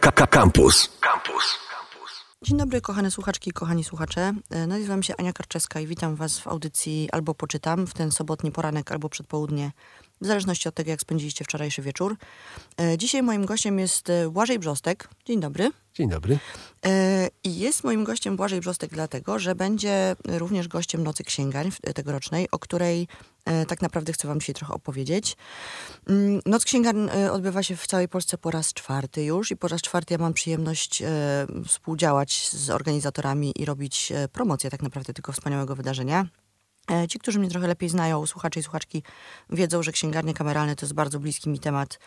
Campus. Campus. Dzień dobry, kochane słuchaczki i kochani słuchacze. E, Nazywam się Ania Karczeska i witam Was w audycji Albo Poczytam w ten sobotni poranek albo przedpołudnie, w zależności od tego, jak spędziliście wczorajszy wieczór. E, Dzisiaj moim gościem jest e, Błażej Brzostek. Dzień dobry. Dzień dobry. E, I jest moim gościem Błażej Brzostek dlatego, że będzie również gościem Nocy Księgań tegorocznej, o której tak naprawdę chcę wam dzisiaj trochę opowiedzieć. Mm, Noc Księgarni e, odbywa się w całej Polsce po raz czwarty już i po raz czwarty ja mam przyjemność współdziałać z organizatorami i robić promocję tak naprawdę tego wspaniałego wydarzenia. E, Ci, którzy mnie trochę lepiej znają, słuchacze i słuchaczki, wiedzą, że księgarnie kameralne to jest bardzo bliski mi temat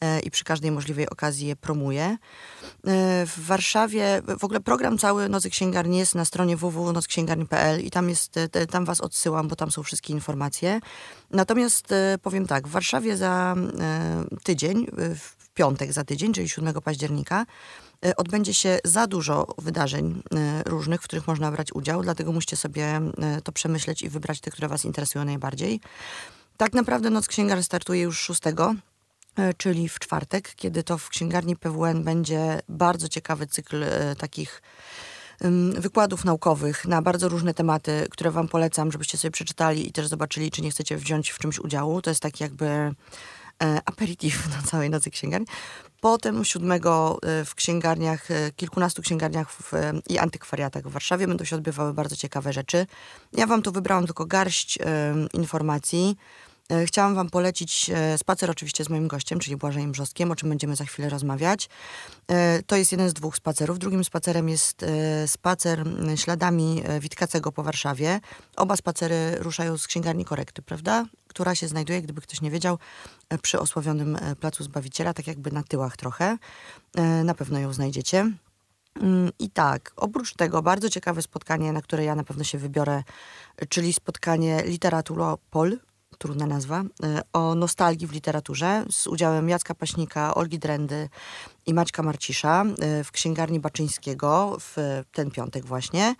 e, i przy każdej możliwej okazji je promuję. E, W Warszawie, w ogóle program cały Nocy Księgarni jest na stronie www.nocksięgarni.pl i tam, jest, tam was odsyłam, bo tam są wszystkie informacje. Natomiast powiem tak, w Warszawie za tydzień, w piątek za tydzień, czyli 7 października, odbędzie się za dużo wydarzeń e, różnych, w których można brać udział, dlatego musicie sobie e, to przemyśleć i wybrać te, które was interesują najbardziej. Tak naprawdę Noc Księgar startuje już 6, e, czyli w czwartek, kiedy to w księgarni PWN będzie bardzo ciekawy cykl e, takich wykładów naukowych na bardzo różne tematy, które wam polecam, żebyście sobie przeczytali i też zobaczyli, czy nie chcecie wziąć w czymś udziału. To jest taki jakby e, aperitif na całej nocy księgarni. Potem siódmego e, w księgarniach, e, kilkunastu księgarniach w, e, i antykwariatach w Warszawie będą się odbywały bardzo ciekawe rzeczy. Ja wam tu wybrałam tylko garść e, informacji. E, Chciałam Wam polecić e, spacer oczywiście z moim gościem, czyli Błażejem Brzostkiem, o czym będziemy za chwilę rozmawiać. E, To jest jeden z dwóch spacerów. Drugim spacerem jest spacer śladami Witkacego po Warszawie. Oba spacery ruszają z księgarni Korekty, prawda? Która się znajduje, gdyby ktoś nie wiedział, przy osławionym Placu Zbawiciela, tak jakby na tyłach trochę. Na pewno ją znajdziecie. Mm, I tak, oprócz tego bardzo ciekawe spotkanie, na które ja na pewno się wybiorę, czyli spotkanie Literaturopol, trudna nazwa, e, o nostalgii w literaturze z udziałem Jacka Paśnika, Olgi Drendy i Maćka Marcisza e, w księgarni Baczyńskiego w ten piątek właśnie.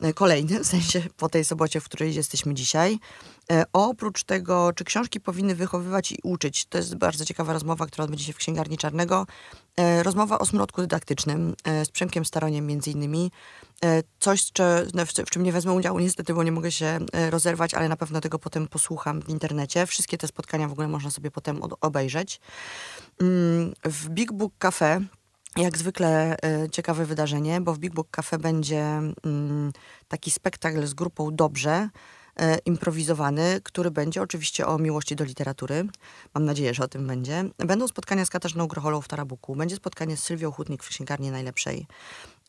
E, Kolejny, w sensie po tej sobocie, w której jesteśmy dzisiaj. Oprócz tego, czy książki powinny wychowywać i uczyć, to jest bardzo ciekawa rozmowa, która odbędzie się w księgarni Czarnego. E, Rozmowa o smrodku dydaktycznym e, z Przemkiem Staroniem między innymi. E, Coś, no, w, czym nie wezmę udziału niestety, bo nie mogę się rozerwać, ale na pewno tego potem posłucham w internecie. Wszystkie te spotkania w ogóle można sobie potem obejrzeć. Mm, W Big Book Cafe jak zwykle ciekawe wydarzenie, bo w Big Book Cafe będzie mm, taki spektakl z grupą Dobrze, improwizowany, który będzie oczywiście o miłości do literatury. Mam nadzieję, że o tym będzie. Będą spotkania z Katarzyną Grocholą w Tarabuku, będzie spotkanie z Sylwią Hutnik w księgarni najlepszej.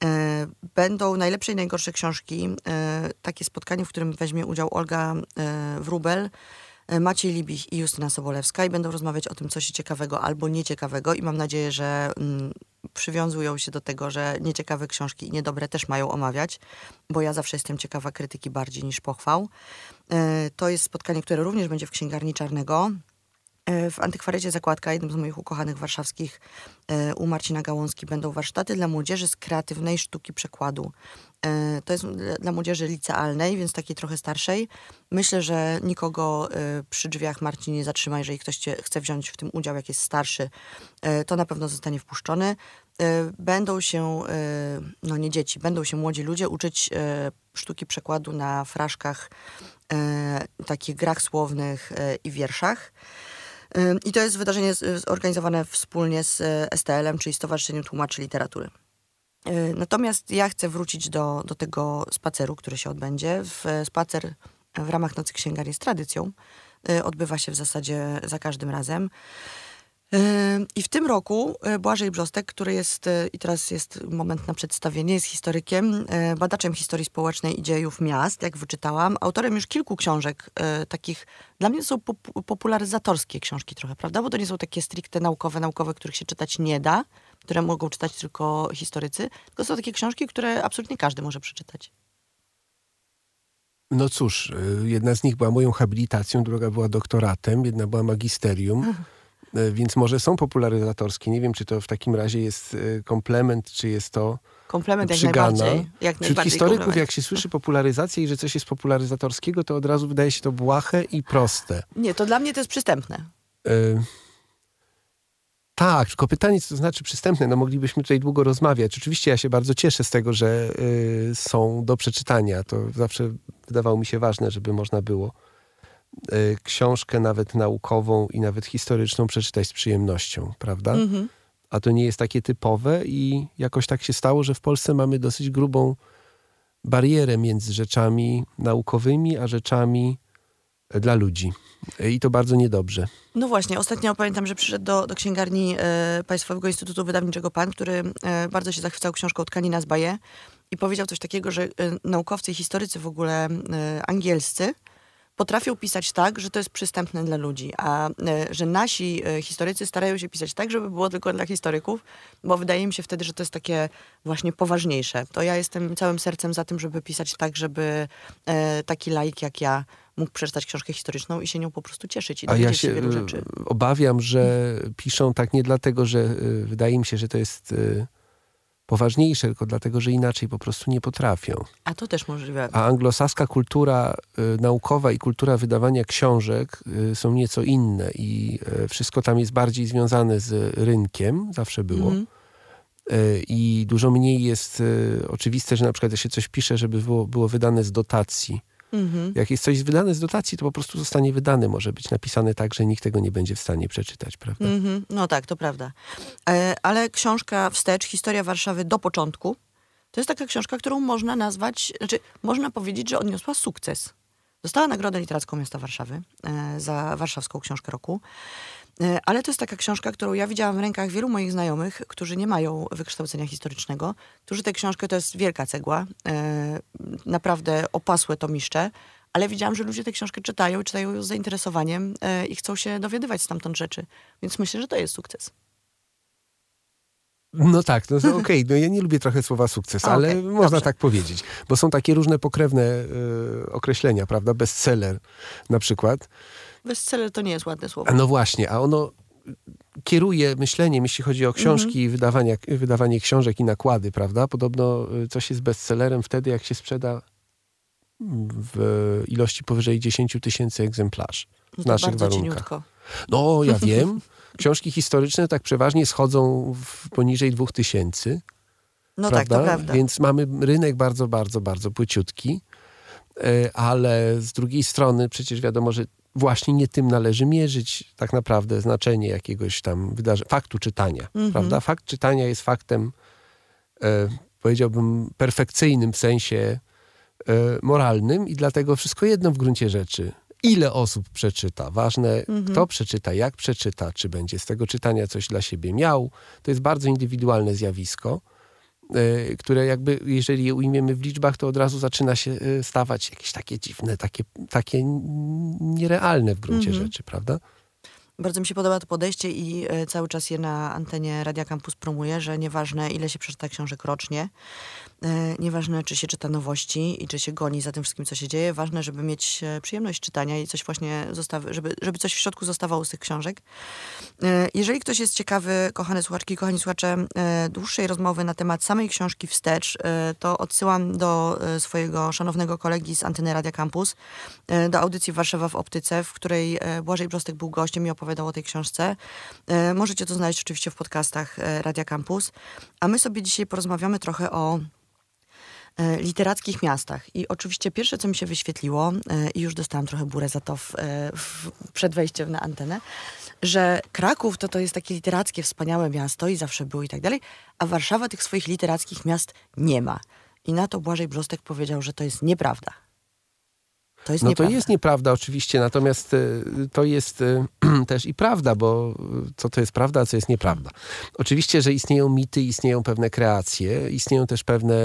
E, Będą najlepsze i najgorsze książki. E, Takie spotkanie, w którym weźmie udział Olga e, Wrubel, e, Maciej Libich i Justyna Sobolewska i będą rozmawiać o tym, co się ciekawego albo nieciekawego i mam nadzieję, że mm, przywiązują się do tego, że nieciekawe książki i niedobre też mają omawiać, bo ja zawsze jestem ciekawa krytyki bardziej niż pochwał. E, To jest spotkanie, które również będzie w Księgarni Czarnego. E, W Antykwariacie Zakładka, jednym z moich ukochanych warszawskich, e, u Marcina Gałązki będą warsztaty dla młodzieży z kreatywnej sztuki przekładu. E, To jest dla- młodzieży licealnej, więc takiej trochę starszej. Myślę, że nikogo przy drzwiach Marcin nie zatrzyma, jeżeli ktoś chce wziąć w tym udział, jak jest starszy, to na pewno zostanie wpuszczony. Będą się, no nie dzieci, będą się młodzi ludzie uczyć sztuki przekładu na fraszkach, takich grach słownych i wierszach. I to jest wydarzenie z- zorganizowane wspólnie z e, STL-em, czyli Stowarzyszeniem Tłumaczy Literatury. Y, Natomiast ja chcę wrócić do, do tego spaceru, który się odbędzie. W, spacer w ramach Nocy Księgar jest tradycją. Y, Odbywa się w zasadzie za każdym razem. I w tym roku y, Błażej Brzostek, który jest, y, i teraz jest moment na przedstawienie, jest historykiem, y, badaczem historii społecznej i dziejów miast, jak wyczytałam, autorem już kilku książek takich, dla mnie to są pop- popularyzatorskie książki trochę, prawda? Bo to nie są takie stricte naukowe, naukowe, których się czytać nie da, które mogą czytać tylko historycy, tylko są takie książki, które absolutnie każdy może przeczytać. No cóż, jedna z nich była moją habilitacją, druga była doktoratem, jedna była magisterium. Y, Więc może są popularyzatorskie. Nie wiem, czy to w takim razie jest y, komplement, czy jest to Komplement jak przygana. najbardziej. Jak Wśród najbardziej historyków, komplement. jak się słyszy popularyzacja i że coś jest popularyzatorskiego, to od razu wydaje się to błahe i proste. Nie, to dla mnie to jest przystępne. Y, Tak, tylko pytanie, co to znaczy przystępne? No moglibyśmy tutaj długo rozmawiać. Oczywiście ja się bardzo cieszę z tego, że y, są do przeczytania. To zawsze wydawało mi się ważne, żeby można było książkę nawet naukową i nawet historyczną przeczytać z przyjemnością, prawda? Mhm. A to nie jest takie typowe i jakoś tak się stało, że w Polsce mamy dosyć grubą barierę między rzeczami naukowymi, a rzeczami e, dla ludzi. I to bardzo niedobrze. No właśnie, ostatnio pamiętam, że przyszedł do, do księgarni e, Państwowego Instytutu Wydawniczego pan, który e, bardzo się zachwycał książką Tkanina z Baje i powiedział coś takiego, że e, naukowcy i historycy w ogóle e, angielscy potrafią pisać tak, że to jest przystępne dla ludzi, a e, że nasi e, historycy starają się pisać tak, żeby było tylko dla historyków, bo wydaje mi się wtedy, że to jest takie właśnie poważniejsze. To ja jestem całym sercem za tym, żeby pisać tak, żeby e, taki laik jak ja mógł przeczytać książkę historyczną i się nią po prostu cieszyć i A ja dowiedzieć się się wielu rzeczy. obawiam, że piszą tak nie dlatego, że wydaje mi się, że to jest y, poważniejsze, tylko dlatego, że inaczej po prostu nie potrafią. A to też możliwe. A anglosaska kultura y, naukowa i kultura wydawania książek y, są nieco inne i y, wszystko tam jest bardziej związane z rynkiem, zawsze było. Y, I dużo mniej jest y, oczywiste, że na przykład jak się coś pisze, żeby było, było wydane z dotacji. Mhm. Jak jest coś wydane z dotacji, to po prostu zostanie wydane. Może być napisane tak, że nikt tego nie będzie w stanie przeczytać, prawda? Mhm. No tak, to prawda. E, ale książka Wstecz, Historia Warszawy do początku, to jest taka książka, którą można nazwać, znaczy można powiedzieć, że odniosła sukces. Dostała Nagrodę Literacką Miasta Warszawy e, za warszawską książkę roku. E, ale to jest taka książka, którą ja widziałam w rękach wielu moich znajomych, którzy nie mają wykształcenia historycznego, którzy tę książkę, to jest wielka cegła, e, naprawdę opasłe tomiszcze, ale widziałam, że ludzie tę książkę czytają i czytają ją z zainteresowaniem e, i chcą się dowiadywać stamtąd rzeczy. Więc myślę, że to jest sukces. No tak, no to okej, no ja nie lubię trochę słowa sukces, ale można dobrze. tak powiedzieć, bo są takie różne pokrewne y, określenia, prawda? Bestseller na przykład. Bestseller to nie jest ładne słowo. A no właśnie, a ono kieruje myśleniem, jeśli chodzi o książki i wydawania, wydawanie książek i nakłady, prawda? Podobno y, coś jest bestsellerem wtedy, jak się sprzeda w ilości powyżej 10 tysięcy egzemplarzy No w to naszych warunkach. cieniutko. No, ja wiem. Książki historyczne tak przeważnie schodzą w poniżej 2000. No prawda? tak, to prawda. Więc mamy rynek bardzo, bardzo, bardzo płyciutki, E, ale z drugiej strony przecież wiadomo, że właśnie nie tym należy mierzyć tak naprawdę znaczenie jakiegoś tam wydarzenia, faktu czytania, Mhm. prawda? Fakt czytania jest faktem, e, powiedziałbym, perfekcyjnym w sensie e, moralnym i dlatego wszystko jedno w gruncie rzeczy. Ile osób przeczyta? Ważne, Mhm. kto przeczyta, jak przeczyta, czy będzie z tego czytania coś dla siebie miał. To jest bardzo indywidualne zjawisko, które jakby, jeżeli je ujmiemy w liczbach, to od razu zaczyna się e, stawać jakieś takie dziwne, takie, takie nierealne w gruncie Mhm. rzeczy, prawda? Bardzo mi się podoba to podejście i e, cały czas je na antenie Radia Campus promuję, że nieważne ile się przeczyta książek rocznie, e, nieważne czy się czyta nowości i czy się goni za tym wszystkim, co się dzieje, ważne, żeby mieć e, przyjemność czytania i coś właśnie żeby, żeby coś w środku zostawało z tych książek. E, Jeżeli ktoś jest ciekawy, kochane słuchaczki kochani słuchacze, e, dłuższej rozmowy na temat samej książki Wstecz, e, to odsyłam do e, swojego szanownego kolegi z anteny Radia Campus, e, do audycji Warszawa w Optyce, w której e, Błażej Brzostek był gościem i opowiadał o tej książce. E, Możecie to znaleźć oczywiście w podcastach e, Radia Campus. A my sobie dzisiaj porozmawiamy trochę o e, literackich miastach. I oczywiście pierwsze, co mi się wyświetliło, e, i już dostałam trochę burę za to w, e, w, przed wejściem na antenę, że Kraków to to jest takie literackie, wspaniałe miasto i zawsze było i tak dalej, a Warszawa tych swoich literackich miast nie ma. I na to Błażej Brzostek powiedział, że to jest nieprawda. To jest No to nieprawda. jest nieprawda oczywiście, natomiast e, to jest e, też i prawda, bo e, co to jest prawda, a co jest nieprawda. Oczywiście, że istnieją mity, istnieją pewne kreacje, istnieją też pewne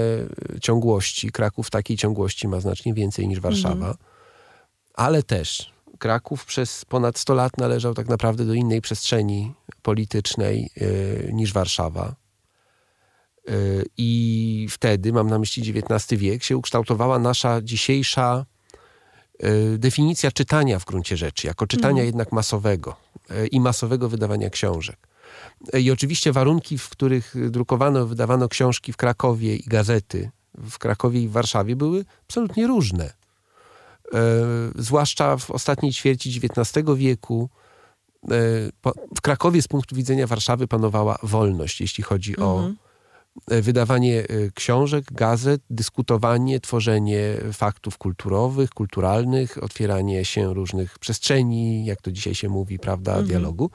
ciągłości. Kraków takiej ciągłości ma znacznie więcej niż Warszawa, ale też Kraków przez ponad 100 lat należał tak naprawdę do innej przestrzeni politycznej e, niż Warszawa. I wtedy, mam na myśli XIX wiek, się ukształtowała nasza dzisiejsza definicja czytania w gruncie rzeczy, jako czytania jednak masowego e, i masowego wydawania książek. E, I oczywiście warunki, w których drukowano, wydawano książki w Krakowie i gazety w Krakowie i w Warszawie były absolutnie różne. Zwłaszcza w ostatniej ćwierci XIX wieku w Krakowie z punktu widzenia Warszawy panowała wolność, jeśli chodzi o Mhm. e, wydawanie e, książek, gazet, dyskutowanie, tworzenie faktów kulturowych, kulturalnych, otwieranie się różnych przestrzeni, jak to dzisiaj się mówi, prawda, Mhm. dialogu.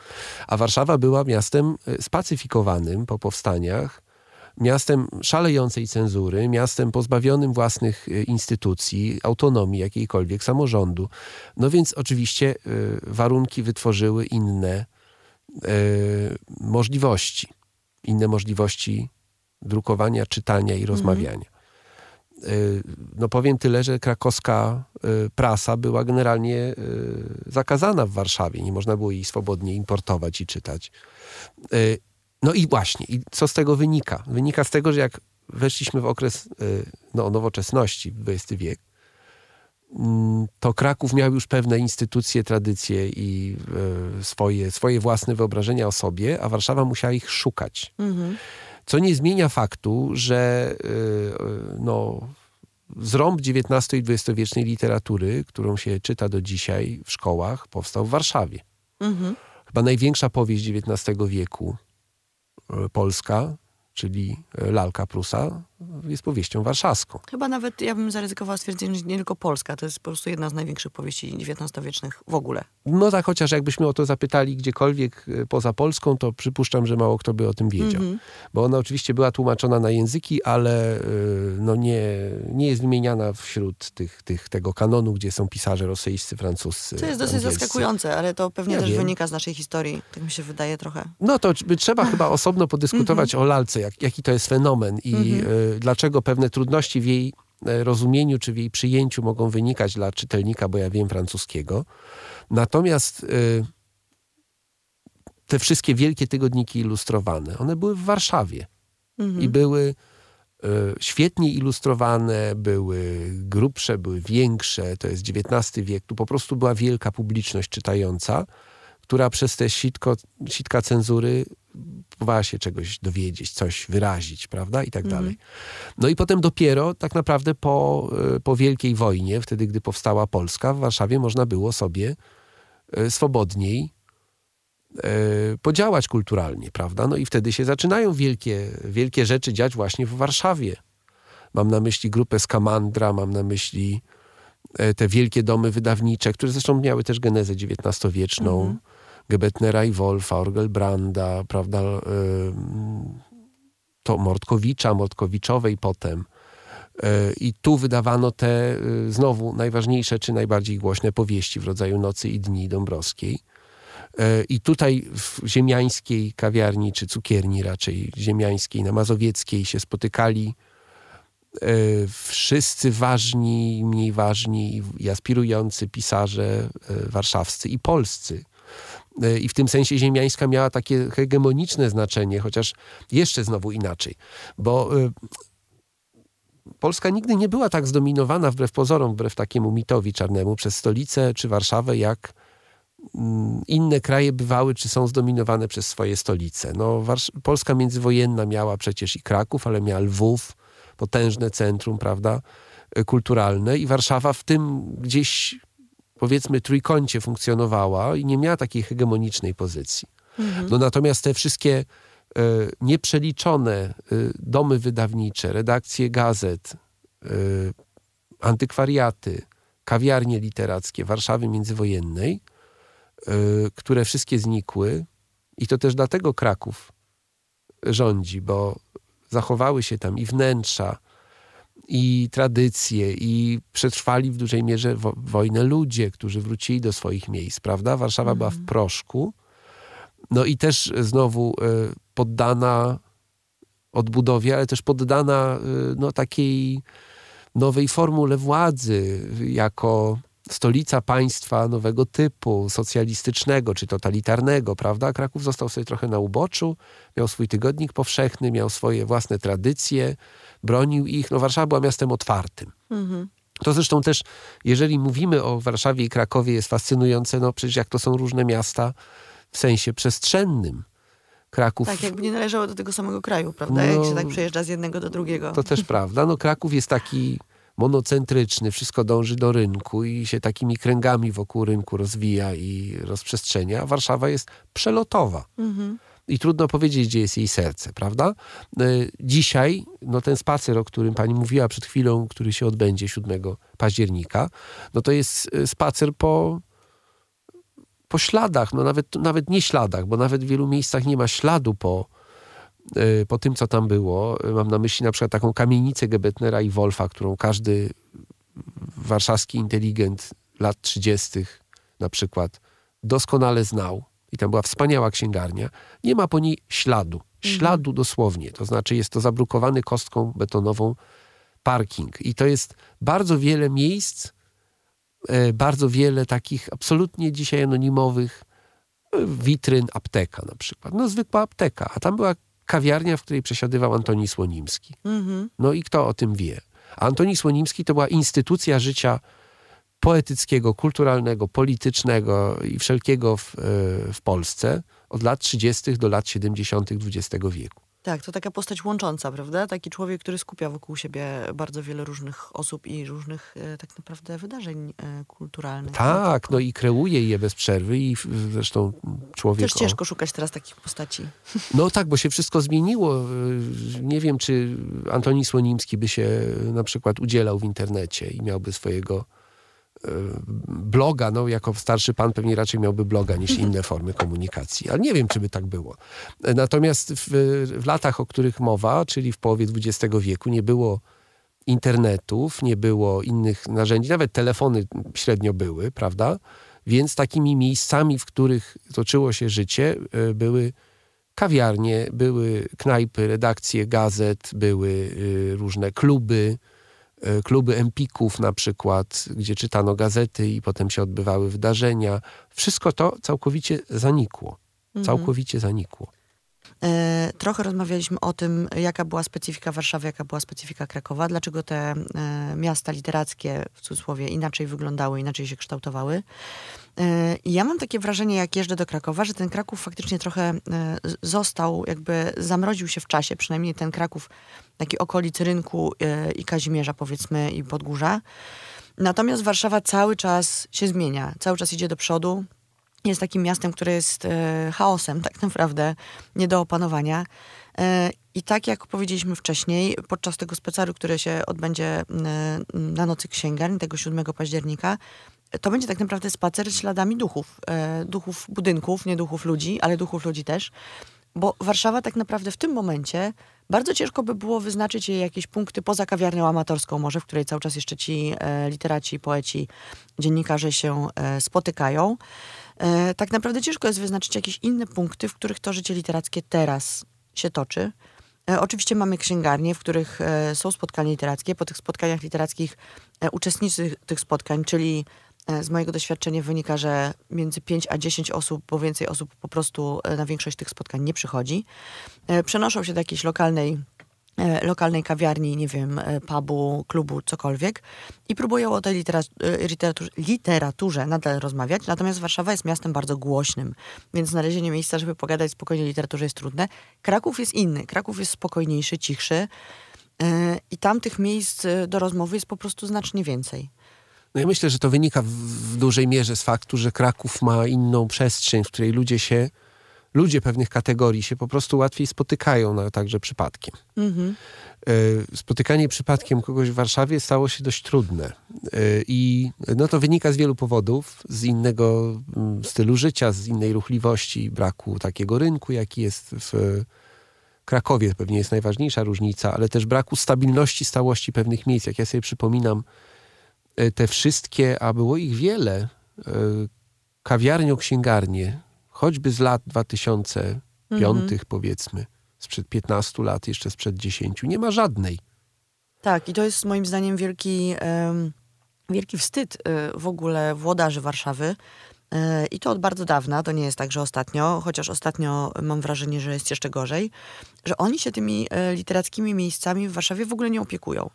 A Warszawa była miastem e, spacyfikowanym po powstaniach, miastem szalejącej cenzury, miastem pozbawionym własnych e, instytucji, autonomii jakiejkolwiek, samorządu. No więc oczywiście e, warunki wytworzyły inne e, możliwości. Inne możliwości drukowania, czytania i rozmawiania. E, No powiem tyle, że krakowska e, prasa była generalnie e, zakazana w Warszawie. Nie można było jej swobodnie importować i czytać. No i właśnie, i co z tego wynika? Wynika z tego, że jak weszliśmy w okres no, nowoczesności, XX wiek, mm, to Kraków miał już pewne instytucje, tradycje i swoje, swoje własne wyobrażenia o sobie, a Warszawa musiała ich szukać. Mhm. Co nie zmienia faktu, że y, y, no, zrąb XIX i XX-wiecznej literatury, którą się czyta do dzisiaj w szkołach, powstał w Warszawie. Mhm. Chyba największa powieść XIX wieku y, polska, czyli Lalka Prusa, jest powieścią warszawską. Chyba nawet ja bym zaryzykowała stwierdzenie, że nie tylko Polska. To jest po prostu jedna z największych powieści XIX-wiecznych w ogóle. No tak, chociaż jakbyśmy o to zapytali gdziekolwiek y, poza Polską, to przypuszczam, że mało kto by o tym wiedział. Mhm. Bo ona oczywiście była tłumaczona na języki, ale y, no nie, nie jest wymieniana wśród tych, tych, tego kanonu, gdzie są pisarze rosyjscy, francuscy, To jest dosyć angielscy. zaskakujące, ale to pewnie Ja też wiem. wynika z naszej historii. Tak mi się wydaje trochę. No to by trzeba chyba osobno podyskutować o lalce, jak, jaki to jest fenomen i y, dlaczego pewne trudności w jej e, rozumieniu czy w jej przyjęciu mogą wynikać dla czytelnika, bo ja wiem francuskiego. Natomiast y, te wszystkie wielkie tygodniki ilustrowane, one były w Warszawie i były e, świetnie ilustrowane, były grubsze, były większe. To jest XIX wiek. Tu po prostu była wielka publiczność czytająca, która przez te sitko, sitka cenzury próbowała się czegoś dowiedzieć, coś wyrazić, prawda? I tak dalej. No i potem dopiero tak naprawdę po, e, po Wielkiej Wojnie, wtedy gdy powstała Polska, w Warszawie można było sobie e, swobodniej e, podziałać kulturalnie, prawda? No i wtedy się zaczynają wielkie, wielkie rzeczy dziać właśnie w Warszawie. Mam na myśli grupę Skamandra, mam na myśli te wielkie domy wydawnicze, które zresztą miały też genezę XIX-wieczną. Gebetnera i Wolfa, Orgelbranda, prawda? e, To Mordkowicza, Mordkowiczowej potem. E, I tu wydawano te e, znowu najważniejsze czy najbardziej głośne powieści w rodzaju Nocy i Dni Dąbrowskiej. I tutaj w ziemiańskiej kawiarni, czy cukierni raczej ziemiańskiej, na Mazowieckiej się spotykali wszyscy ważni mniej ważni i aspirujący pisarze warszawscy i polscy. E, I w tym sensie ziemiańska miała takie hegemoniczne znaczenie, chociaż jeszcze znowu inaczej, bo e, Polska nigdy nie była tak zdominowana wbrew pozorom, wbrew takiemu mitowi czarnemu przez stolicę czy Warszawę, jak mm, inne kraje bywały czy są zdominowane przez swoje stolice. No, Polska międzywojenna miała przecież i Kraków, ale miała Lwów, potężne centrum, prawda, e, kulturalne i Warszawa w tym gdzieś powiedzmy trójkącie funkcjonowała i nie miała takiej hegemonicznej pozycji. No natomiast te wszystkie e, nieprzeliczone e, domy wydawnicze, redakcje gazet, e, antykwariaty, kawiarnie literackie Warszawy międzywojennej, e, które wszystkie znikły i to też dlatego Kraków rządzi, bo zachowały się tam i wnętrza, i tradycje, i przetrwali w dużej mierze wo- wojnę ludzie, którzy wrócili do swoich miejsc, prawda? Warszawa była w proszku. No i też znowu e, poddana odbudowie, ale też poddana e, no, takiej nowej formule władzy, jako stolica państwa nowego typu, socjalistycznego czy totalitarnego, prawda? Kraków został sobie trochę na uboczu, miał swój tygodnik powszechny, miał swoje własne tradycje, bronił ich. No Warszawa była miastem otwartym. To zresztą też, jeżeli mówimy o Warszawie i Krakowie, jest fascynujące, no przecież jak to są różne miasta w sensie przestrzennym. Kraków Tak, jakby nie należało do tego samego kraju, prawda? No. Jak się tak przejeżdża z jednego do drugiego. To też prawda. No Kraków jest taki monocentryczny, wszystko dąży do rynku i się takimi kręgami wokół rynku rozwija i rozprzestrzenia. Warszawa jest przelotowa. I trudno powiedzieć, gdzie jest jej serce, prawda? Y, Dzisiaj, no ten spacer, o którym pani mówiła przed chwilą, który się odbędzie 7 października, no to jest y, spacer po, po śladach, no nawet, nawet nie śladach, bo nawet w wielu miejscach nie ma śladu po, po tym, co tam było. Mam na myśli na przykład taką kamienicę Gebetnera i Wolfa, którą każdy warszawski inteligent lat 30. na przykład doskonale znał. I tam była wspaniała księgarnia. Nie ma po niej śladu. Śladu dosłownie. To znaczy jest to zabrukowany kostką betonową parking. I to jest bardzo wiele miejsc, e, bardzo wiele takich absolutnie dzisiaj anonimowych e, witryn, apteka na przykład. No zwykła apteka, a tam była kawiarnia, w której przesiadywał Antoni Słonimski. No i kto o tym wie? A Antoni Słonimski to była instytucja życia poetyckiego, kulturalnego, politycznego i wszelkiego w, e, w Polsce od lat 30. do lat 70. XX wieku. Tak, to taka postać łącząca, prawda? Taki człowiek, który skupia wokół siebie bardzo wiele różnych osób i różnych e, tak naprawdę wydarzeń e, kulturalnych. Tak, no i kreuje je bez przerwy i w- zresztą człowiek... Też o- ciężko szukać teraz takich postaci. No tak, bo się wszystko zmieniło. Nie wiem, czy Antoni Słonimski by się na przykład udzielał w internecie i miałby swojego e, bloga. No, jako starszy pan pewnie raczej miałby bloga niż inne formy komunikacji. Ale nie wiem, czy by tak było. Natomiast w, w latach, o których mowa, czyli w połowie XX wieku, nie było internetów, nie było innych narzędzi, nawet telefony średnio były, prawda? Więc takimi miejscami, w których toczyło się życie, e, były kawiarnie, były knajpy, redakcje gazet, były y, różne kluby, kluby empików na przykład, gdzie czytano gazety i potem się odbywały wydarzenia. Wszystko to całkowicie zanikło. Całkowicie zanikło. E, Trochę rozmawialiśmy o tym, jaka była specyfika Warszawy, jaka była specyfika Krakowa, dlaczego te e, miasta literackie, w cudzysłowie, inaczej wyglądały, inaczej się kształtowały. E, I ja mam takie wrażenie, jak jeżdżę do Krakowa, że ten Kraków faktycznie trochę e, został, jakby zamroził się w czasie, przynajmniej ten Kraków, taki okolic rynku e, i Kazimierza, powiedzmy, i Podgórza. Natomiast Warszawa cały czas się zmienia, cały czas idzie do przodu. Jest takim miastem, które jest e, chaosem, tak naprawdę, nie do opanowania. E, I tak jak powiedzieliśmy wcześniej, podczas tego spaceru, który się odbędzie na Nocy Księgarni, tego 7 października, to będzie tak naprawdę spacer śladami duchów. Duchów budynków, nie duchów ludzi, ale duchów ludzi też. Bo Warszawa tak naprawdę w tym momencie bardzo ciężko by było wyznaczyć jej jakieś punkty poza kawiarnią amatorską może, w której cały czas jeszcze ci e, literaci, poeci, dziennikarze się e, spotykają. E, tak naprawdę ciężko jest wyznaczyć jakieś inne punkty, w których to życie literackie teraz się toczy. E, Oczywiście mamy księgarnie, w których e, są spotkania literackie. Po tych spotkaniach literackich e, uczestnicy tych spotkań, czyli z mojego doświadczenia wynika, że między 5 a 10 osób, bo więcej osób po prostu e, na większość tych spotkań nie przychodzi. E, Przenoszą się do jakiejś lokalnej e, lokalnej kawiarni, nie wiem, e, pubu, klubu, cokolwiek i próbują o tej litera- e, literaturze, literaturze nadal rozmawiać, natomiast Warszawa jest miastem bardzo głośnym, więc znalezienie miejsca, żeby pogadać spokojnie o literaturze jest trudne. Kraków jest inny, Kraków jest spokojniejszy, cichszy e, i tam tych miejsc e, do rozmowy jest po prostu znacznie więcej. No ja myślę, że to wynika w, w dużej mierze z faktu, że Kraków ma inną przestrzeń, w której ludzie się, ludzie pewnych kategorii się po prostu łatwiej spotykają, no, także przypadkiem. E, Spotykanie przypadkiem kogoś w Warszawie stało się dość trudne. E, I no to wynika z wielu powodów, z innego mm, stylu życia, z innej ruchliwości, braku takiego rynku, jaki jest w Krakowie. Pewnie jest najważniejsza różnica, ale też braku stabilności, stałości pewnych miejsc. Jak ja sobie przypominam, te wszystkie, a było ich wiele, e, kawiarnio, księgarnie, choćby z lat 2005 powiedzmy, sprzed 15 lat, jeszcze sprzed 10, nie ma żadnej. Tak, i to jest moim zdaniem wielki, wielki wstyd e, w ogóle włodarzy Warszawy. I to od bardzo dawna, to nie jest tak, że ostatnio, chociaż ostatnio mam wrażenie, że jest jeszcze gorzej, że oni się tymi literackimi miejscami w Warszawie w ogóle nie opiekują.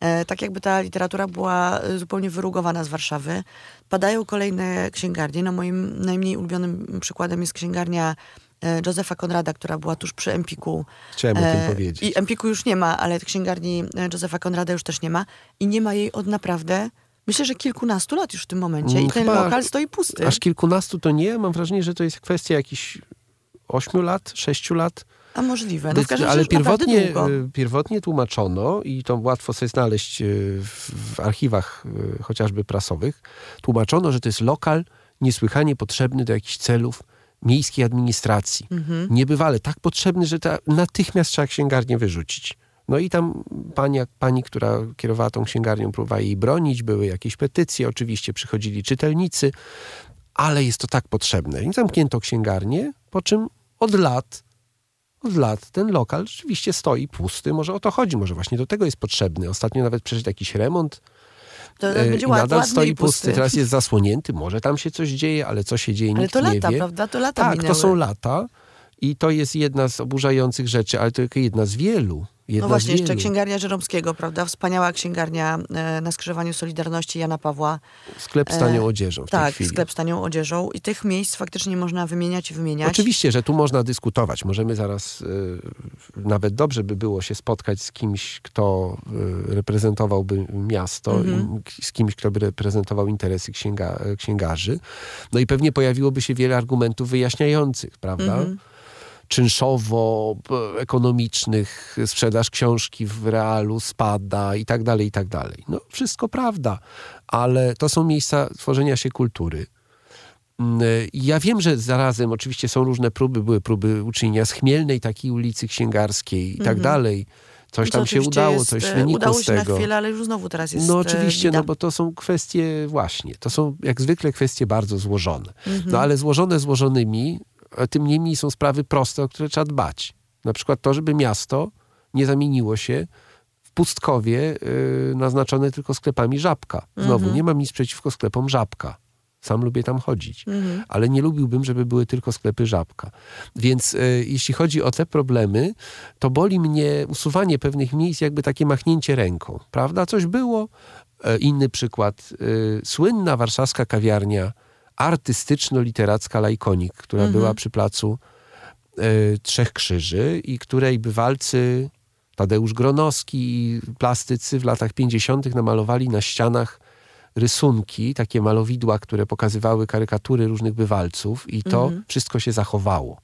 E, Tak jakby ta literatura była e, zupełnie wyrugowana z Warszawy. Padają kolejne księgarnie. No moim najmniej ulubionym przykładem jest księgarnia e, Józefa Konrada, która była tuż przy Empiku. Chciałem o tym E, powiedzieć. I Empiku już nie ma, ale księgarni e, Józefa Konrada już też nie ma. I nie ma jej od naprawdę, myślę, że kilkunastu lat już w tym momencie. I Mm, ten chyba lokal stoi pusty. Aż kilkunastu to nie. Mam wrażenie, że to jest kwestia jakichś ośmiu lat, sześciu lat. A możliwe. No ale pierwotnie, y, pierwotnie tłumaczono, i to łatwo sobie znaleźć y, w, w archiwach y, chociażby prasowych, tłumaczono, że to jest lokal niesłychanie potrzebny do jakichś celów miejskiej administracji. Mhm. Niebywale tak potrzebny, że ta, natychmiast trzeba księgarnię wyrzucić. No i tam pani, pani, która kierowała tą księgarnią, próbowała jej bronić, były jakieś petycje, oczywiście przychodzili czytelnicy, ale jest to tak potrzebne. I zamknięto księgarnię, po czym od lat, od lat ten lokal rzeczywiście stoi pusty. Może o to chodzi, może właśnie do tego jest potrzebny. Ostatnio nawet przeszedł jakiś remont To e, będzie i nadal stoi i pusty. Teraz jest zasłonięty, może tam się coś dzieje, ale co się dzieje, Ale nikt to nie lata, wie. prawda? To lata Tak, minęły. to są lata i to jest jedna z oburzających rzeczy, ale to tylko jedna z wielu. Jedna No właśnie, jeszcze księgarnia Żeromskiego, prawda? Wspaniała księgarnia e, na skrzyżowaniu Solidarności Jana Pawła. Sklep z tanią E, odzieżą tej Tak, sklep z tanią odzieżą. I tych miejsc faktycznie można wymieniać i wymieniać. Oczywiście, że tu można dyskutować. Możemy zaraz, y, nawet dobrze by było się spotkać z kimś, kto y, reprezentowałby miasto, Mhm. i z kimś, kto by reprezentował interesy księga, księgarzy. No i pewnie pojawiłoby się wiele argumentów wyjaśniających, prawda? Mhm. Czynszowo, p- ekonomicznych, sprzedaż książki w realu spada i tak dalej, i tak dalej. No wszystko prawda, ale to są miejsca tworzenia się kultury. Mm, Ja wiem, że zarazem oczywiście są różne próby, były próby uczynienia z Chmielnej takiej ulicy księgarskiej i tak Mhm. dalej. Coś Co tam się udało, jest, coś e, wynikło Udało z się tego. na chwilę, ale już znowu teraz jest No e, oczywiście, bida. no bo to są kwestie właśnie, to są jak zwykle kwestie bardzo złożone. Mhm. No ale złożone złożonymi, tym niemniej są sprawy proste, o które trzeba dbać. Na przykład to, żeby miasto nie zamieniło się w pustkowie yy, naznaczone tylko sklepami żabka. Znowu, Mhm. nie mam nic przeciwko sklepom żabka. Sam lubię tam chodzić. Mhm. Ale nie lubiłbym, żeby były tylko sklepy żabka. Więc e, jeśli chodzi o te problemy, to boli mnie usuwanie pewnych miejsc, jakby takie machnięcie ręką. Prawda? Coś było. E, inny przykład. E, słynna warszawska kawiarnia artystyczno-literacka Lajkonik, która Mhm. była przy placu e, Trzech Krzyży i której bywalcy Tadeusz Gronowski i plastycy w latach 50. namalowali na ścianach rysunki, takie malowidła, które pokazywały karykatury różnych bywalców i to Mhm. wszystko się zachowało.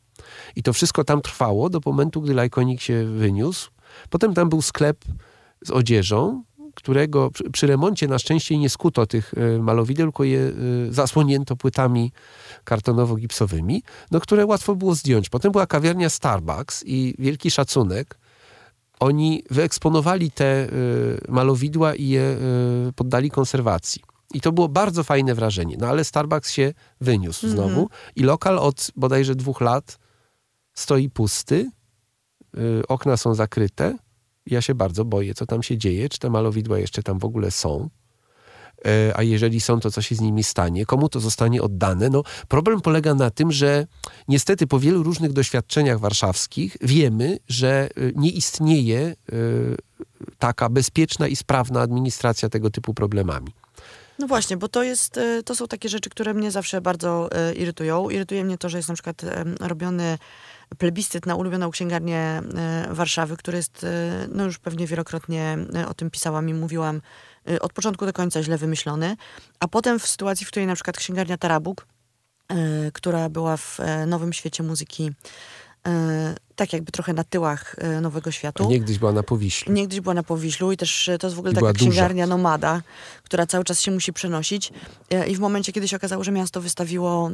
I to wszystko tam trwało do momentu, gdy Lajkonik się wyniósł. Potem tam był sklep z odzieżą, którego przy, remoncie na szczęście nie skuto tych e, malowideł, tylko je e, zasłonięto płytami kartonowo-gipsowymi, no, które łatwo było zdjąć. Potem była kawiarnia Starbucks i wielki szacunek. Oni wyeksponowali te y, malowidła i je poddali konserwacji. I to było bardzo fajne wrażenie. No ale Starbucks się wyniósł znowu i lokal od bodajże dwóch lat stoi pusty. Okna są zakryte. Ja się bardzo boję, co tam się dzieje. Czy te malowidła jeszcze tam w ogóle są? E, a jeżeli są, to co się z nimi stanie, komu to zostanie oddane. No, problem polega na tym, że niestety po wielu różnych doświadczeniach warszawskich wiemy, że y, nie istnieje y, taka bezpieczna i sprawna administracja tego typu problemami. No właśnie, bo to jest, e, to są takie rzeczy, które mnie zawsze bardzo e, irytują. Irytuje mnie to, że jest na przykład robiony plebiscyt na ulubioną księgarnię e, Warszawy, który jest, e, no już pewnie wielokrotnie e, o tym pisałam i mówiłam, od początku do końca źle wymyślony, a potem w sytuacji, w której na przykład księgarnia Tarabuk, która była w Nowym Świecie Muzyki, tak jakby trochę na tyłach e, Nowego A Światu. niegdyś była na Powiślu. Niegdyś była na Powiślu i też e, to jest w ogóle I taka duża. księgarnia nomada, która cały czas się musi przenosić. E, I w momencie, kiedy się okazało, że miasto wystawiło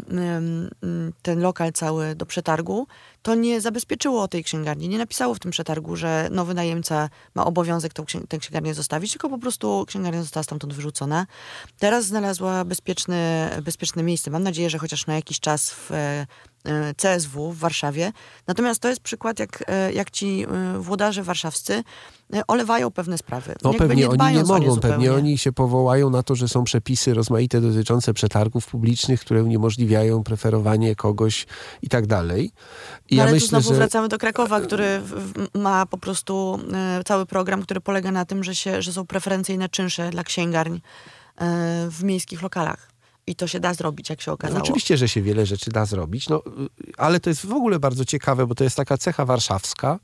ten lokal cały do przetargu, to nie zabezpieczyło tej księgarni. Nie napisało w tym przetargu, że nowy najemca ma obowiązek tą księ- tę księgarnię zostawić, tylko po prostu księgarnia została stamtąd wyrzucona. Teraz znalazła bezpieczne, bezpieczne miejsce. Mam nadzieję, że chociaż na jakiś czas w e, e, CSW w Warszawie. Natomiast to jest przykład, jak, e, jak ci e, włodarze warszawscy e, olewają pewne sprawy. No Jakby pewnie oni nie dbając o mogą, pewnie oni się powołają na to, że są przepisy rozmaite dotyczące przetargów publicznych, które uniemożliwiają preferowanie kogoś i tak dalej. I No ja ale tu myślę, znowu że wracamy do Krakowa, który ma po prostu e, cały program, który polega na tym, że, się, że są preferencyjne czynsze dla księgarń e, w miejskich lokalach. I to się da zrobić, jak się okazało. No, oczywiście, że się wiele rzeczy da zrobić, no, y, ale to jest w ogóle bardzo ciekawe, bo to jest taka cecha warszawska,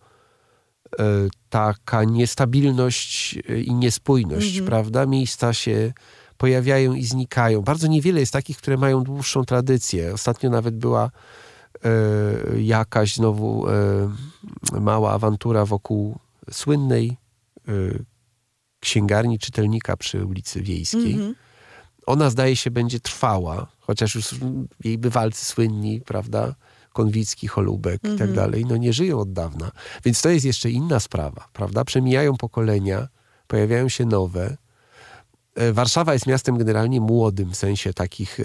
y, taka niestabilność y, i niespójność, Mhm. prawda? Miejsca się pojawiają i znikają. Bardzo niewiele jest takich, które mają dłuższą tradycję. Ostatnio nawet była e, jakaś znowu e, mała awantura wokół słynnej e, księgarni czytelnika przy ulicy Wiejskiej. Mhm. Ona zdaje się będzie trwała, chociaż już jej bywalcy słynni, prawda? Konwicki, Holubek i tak dalej, no nie żyją od dawna. Więc to jest jeszcze inna sprawa, prawda? Przemijają pokolenia, pojawiają się nowe. E, Warszawa jest miastem generalnie młodym, w sensie takich e,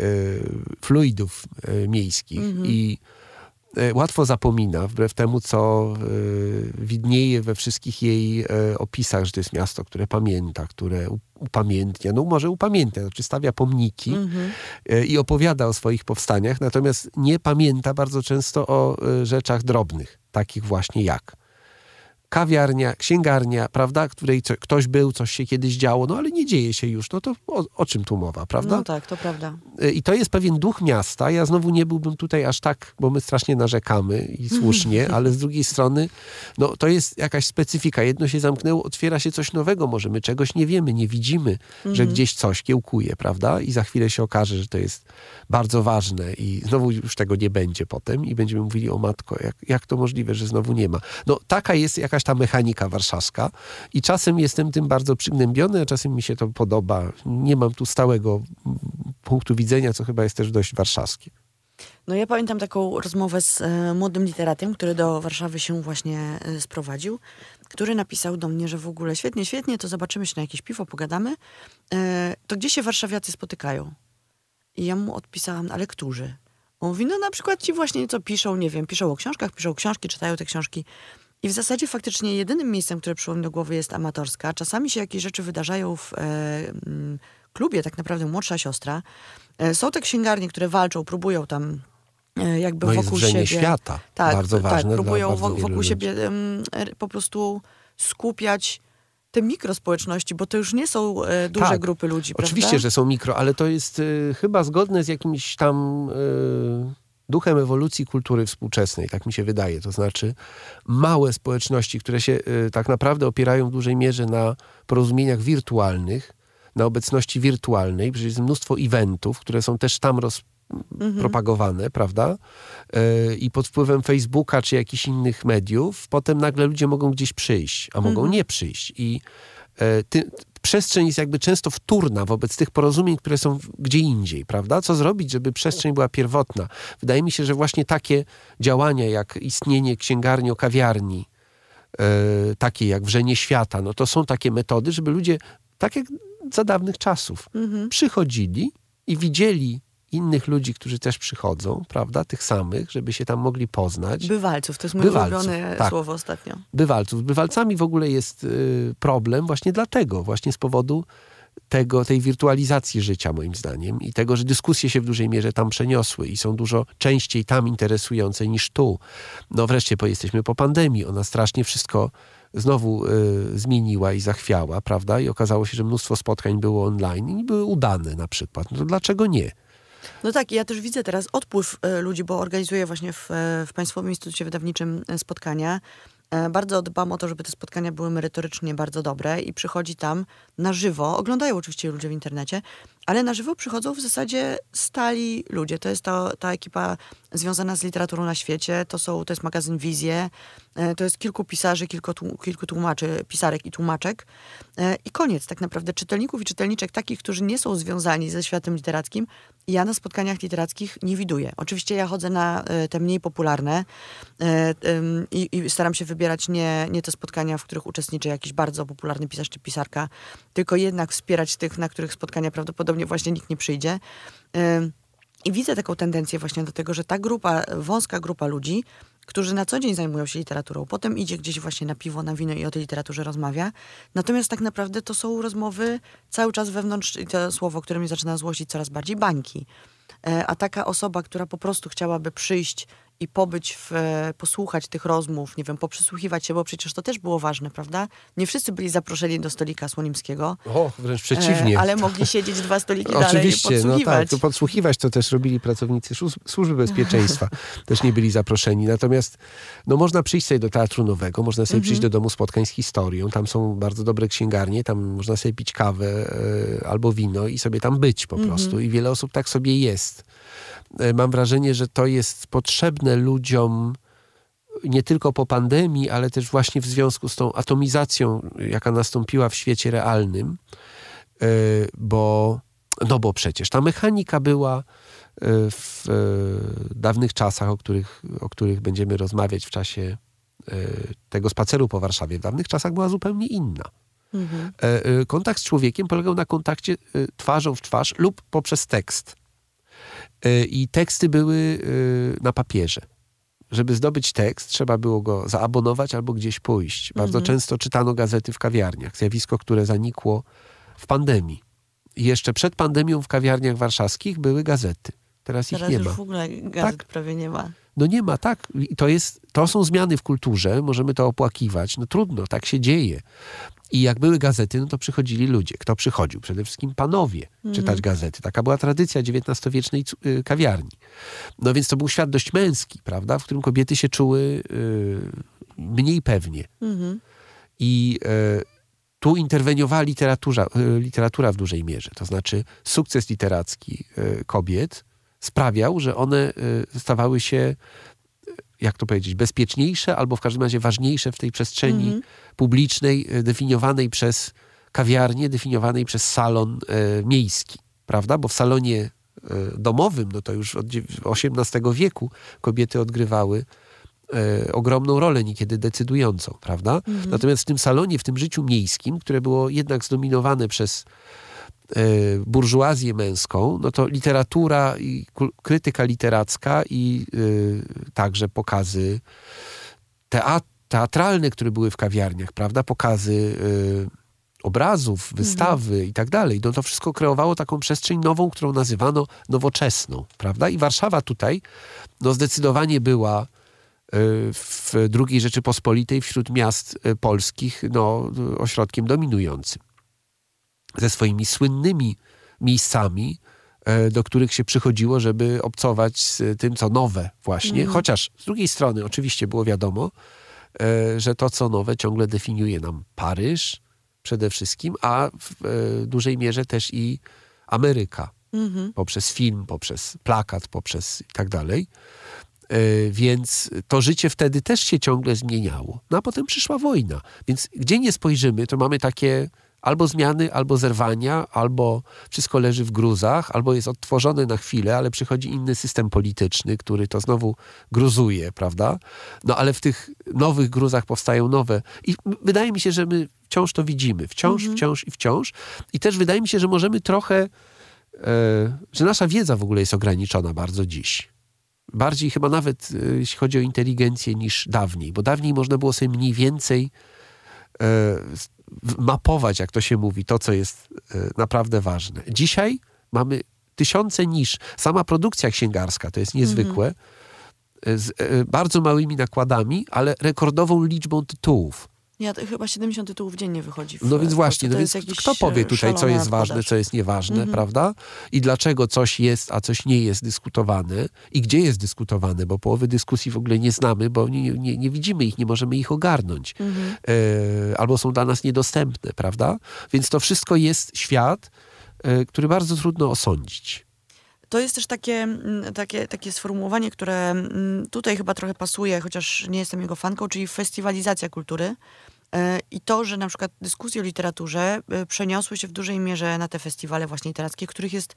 fluidów e, miejskich i e, łatwo zapomina, wbrew temu, co e, widnieje we wszystkich jej e, opisach, że to jest miasto, które pamięta, które upamiętnia, no może upamiętnia, znaczy stawia pomniki e, i opowiada o swoich powstaniach, natomiast nie pamięta bardzo często o e, rzeczach drobnych, takich właśnie jak kawiarnia, księgarnia, prawda, której co, ktoś był, coś się kiedyś działo, no ale nie dzieje się już, no to o, o czym tu mowa, prawda? No tak, to prawda. Y, I to jest pewien duch miasta. Ja znowu nie byłbym tutaj aż tak, bo my strasznie narzekamy i słusznie, ale z drugiej strony, no to jest jakaś specyfika. Jedno się zamknęło, otwiera się coś nowego. Może my czegoś nie wiemy, nie widzimy, że gdzieś coś kiełkuje, prawda? I za chwilę się okaże, że to jest bardzo ważne i znowu już tego nie będzie potem i będziemy mówili o matko, jak, jak to możliwe, że znowu nie ma. No taka jest jakaś ta mechanika warszawska i czasem jestem tym bardzo przygnębiony, a czasem mi się to podoba. Nie mam tu stałego mm, punktu widzenia, co chyba jest też dość warszawskie. No ja pamiętam taką rozmowę z e, młodym literatem, który do Warszawy się właśnie e, sprowadził, który napisał do mnie, że w ogóle świetnie, świetnie, to zobaczymy się na jakieś piwo, pogadamy. E, to gdzie się warszawiacy spotykają? I ja mu odpisałam, ale którzy? On mówi, no na przykład ci właśnie co piszą, nie wiem, piszą o książkach, piszą książki, czytają te książki. I w zasadzie faktycznie jedynym miejscem, które przyszło mi do głowy jest amatorska. Czasami się jakieś rzeczy wydarzają w e, klubie, tak naprawdę młodsza siostra. E, są te księgarnie, które walczą, próbują tam e, jakby No wokół siebie. świata. Tak, bardzo ważne tak, próbują bardzo wokół siebie er, po prostu skupiać te mikrospołeczności, bo to już nie są e, duże Tak. grupy ludzi, Oczywiście, prawda? że są mikro, ale to jest y, chyba zgodne z jakimś tam y, duchem ewolucji kultury współczesnej, tak mi się wydaje. To znaczy małe społeczności, które się y, tak naprawdę opierają w dużej mierze na porozumieniach wirtualnych, na obecności wirtualnej, przecież jest mnóstwo eventów, które są też tam roz, propagowane, prawda? E, I pod wpływem Facebooka czy jakichś innych mediów, potem nagle ludzie mogą gdzieś przyjść, a mogą nie przyjść. I e, ty, przestrzeń jest jakby często wtórna wobec tych porozumień, które są gdzie indziej, prawda? Co zrobić, żeby przestrzeń była pierwotna? Wydaje mi się, że właśnie takie działania, jak istnienie księgarni o kawiarni, e, takie jak wrzenie świata, no to są takie metody, żeby ludzie, tak jak za dawnych czasów, przychodzili i widzieli innych ludzi, którzy też przychodzą, prawda, tych samych, żeby się tam mogli poznać. Bywalców, to jest moje Bywalców, ulubione tak. słowo ostatnio. Bywalców. Z bywalcami w ogóle jest y, problem właśnie dlatego, właśnie z powodu tego, tej wirtualizacji życia, moim zdaniem, i tego, że dyskusje się w dużej mierze tam przeniosły i są dużo częściej tam interesujące niż tu. No wreszcie po, jesteśmy po pandemii, ona strasznie wszystko znowu y, zmieniła i zachwiała, prawda? I okazało się, że mnóstwo spotkań było online i były udane na przykład. No to dlaczego nie? No tak, ja też widzę teraz odpływ e, ludzi, bo organizuję właśnie w, e, w Państwowym Instytucie Wydawniczym e, spotkania. Bardzo dbam o to, żeby te spotkania były merytorycznie bardzo dobre i przychodzi tam na żywo, oglądają oczywiście ludzie w internecie, ale na żywo przychodzą w zasadzie stali ludzie. To jest to, ta ekipa związana z literaturą na świecie, to, są, to jest magazyn Wizje, e, to jest kilku pisarzy, kilku, kilku tłumaczy, pisarek i tłumaczek. E, I koniec tak naprawdę czytelników i czytelniczek takich, którzy nie są związani ze światem literackim, ja na spotkaniach literackich nie widuję. Oczywiście ja chodzę na e, te mniej popularne i, i staram się wybierać nie, nie te spotkania, w których uczestniczy jakiś bardzo popularny pisarz czy pisarka, tylko jednak wspierać tych, na których spotkania prawdopodobnie właśnie nikt nie przyjdzie. I widzę taką tendencję właśnie do tego, że ta grupa, wąska grupa ludzi, którzy na co dzień zajmują się literaturą, potem idzie gdzieś właśnie na piwo, na wino i o tej literaturze rozmawia. Natomiast tak naprawdę to są rozmowy cały czas wewnątrz, to słowo, które mnie zaczyna złościć coraz bardziej, bańki. E, A taka osoba, która po prostu chciałaby przyjść i pobyć, w, e, posłuchać tych rozmów, nie wiem, poprzysłuchiwać się, bo przecież to też było ważne, prawda? Nie wszyscy byli zaproszeni do stolika Słonimskiego. O, wręcz przeciwnie. E, ale mogli siedzieć dwa stoliki dalej Oczywiście, i no podsłuchiwać. tak, to podsłuchiwać to też robili pracownicy służ- służby bezpieczeństwa. też nie byli zaproszeni. Natomiast no, można przyjść sobie do Teatru Nowego, można sobie przyjść do Domu Spotkań z Historią. Tam są bardzo dobre księgarnie, tam można sobie pić kawę e, albo wino i sobie tam być po prostu. I wiele osób tak sobie jest. E, mam wrażenie, że to jest potrzebne ludziom nie tylko po pandemii, ale też właśnie w związku z tą atomizacją, jaka nastąpiła w świecie realnym, E, bo, no bo przecież ta mechanika była e, w dawnych czasach, o których, o których będziemy rozmawiać w czasie tego spaceru po Warszawie, w dawnych czasach była zupełnie inna. Mhm. Kontakt z człowiekiem polegał na kontakcie twarzą w twarz lub poprzez tekst. E, I teksty były e, na papierze. Żeby zdobyć tekst, trzeba było go zaabonować albo gdzieś pójść. Bardzo często czytano gazety w kawiarniach. Zjawisko, które zanikło w pandemii. I jeszcze przed pandemią w kawiarniach warszawskich były gazety. Teraz ich Teraz nie już ma. w ogóle gazet Tak. prawie nie ma. No nie ma, tak. I to, jest, to są zmiany w kulturze, możemy to opłakiwać. No trudno, tak się dzieje. I jak były gazety, no to przychodzili ludzie. Kto przychodził? Przede wszystkim panowie czytać gazety. Taka była tradycja XIX-wiecznej y, kawiarni. No więc to był świat dość męski, prawda? W którym kobiety się czuły y, mniej pewnie. Mhm. I e, tu interweniowała literatura, e, literatura w dużej mierze. To znaczy sukces literacki kobiet sprawiał, że one e, stawały się, e, jak to powiedzieć, bezpieczniejsze albo w każdym razie ważniejsze w tej przestrzeni publicznej e, definiowanej przez kawiarnię, definiowanej przez salon miejski. Prawda? Bo w salonie domowym, no to już od XVIII wieku kobiety odgrywały e, ogromną rolę, niekiedy decydującą, prawda? Natomiast w tym salonie, w tym życiu miejskim, które było jednak zdominowane przez burżuazję męską, no to literatura i krytyka literacka i e, także pokazy teat teatralne, które były w kawiarniach, prawda? Pokazy e, obrazów, wystawy i tak dalej. No to wszystko kreowało taką przestrzeń nową, którą nazywano nowoczesną, prawda? I Warszawa tutaj no zdecydowanie była y, w II Rzeczypospolitej wśród miast y, polskich no, y, ośrodkiem dominującym. Ze swoimi słynnymi miejscami, e, do których się przychodziło, żeby obcować z tym, co nowe właśnie. Chociaż z drugiej strony oczywiście było wiadomo, e, że to, co nowe, ciągle definiuje nam Paryż przede wszystkim, a w e, dużej mierze też i Ameryka. Poprzez film, poprzez plakat, poprzez i tak dalej. Więc to życie wtedy też się ciągle zmieniało. No a potem przyszła wojna. Więc gdzie nie spojrzymy, to mamy takie albo zmiany, albo zerwania, albo wszystko leży w gruzach, albo jest odtworzone na chwilę, ale przychodzi inny system polityczny, który to znowu gruzuje, prawda? No ale w tych nowych gruzach powstają nowe. I wydaje mi się, że my wciąż to widzimy. Wciąż, wciąż i wciąż. I też wydaje mi się, że możemy trochę, e, że nasza wiedza w ogóle jest ograniczona bardzo dziś bardziej chyba nawet e, jeśli chodzi o inteligencję niż dawniej, bo dawniej można było sobie mniej więcej e, mapować, jak to się mówi, to, co jest e, naprawdę ważne. Dzisiaj mamy tysiące niż. Sama produkcja księgarska to jest niezwykłe, e, z e, bardzo małymi nakładami, ale rekordową liczbą tytułów. Ja chyba 70 tytułów dziennie wychodzi. W, No więc właśnie, no więc kto powie tutaj, co jest ważne, co jest nieważne, Mhm. prawda? I dlaczego coś jest, a coś nie jest dyskutowane i gdzie jest dyskutowane, bo połowy dyskusji w ogóle nie znamy, bo nie, nie, nie widzimy ich, nie możemy ich ogarnąć. Mhm. E, albo są dla nas niedostępne, prawda? Więc to wszystko jest świat, e, który bardzo trudno osądzić. To jest też takie, mm, takie, takie sformułowanie, które mm, tutaj chyba trochę pasuje, chociaż nie jestem jego fanką, czyli festiwalizacja kultury. E, I to, że na przykład dyskusje o literaturze e, przeniosły się w dużej mierze na te festiwale właśnie literackie, których jest